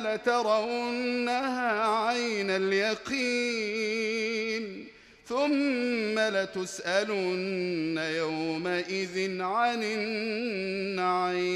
لترونها عين اليقين ثم لتسألن يومئذ عن النعيم.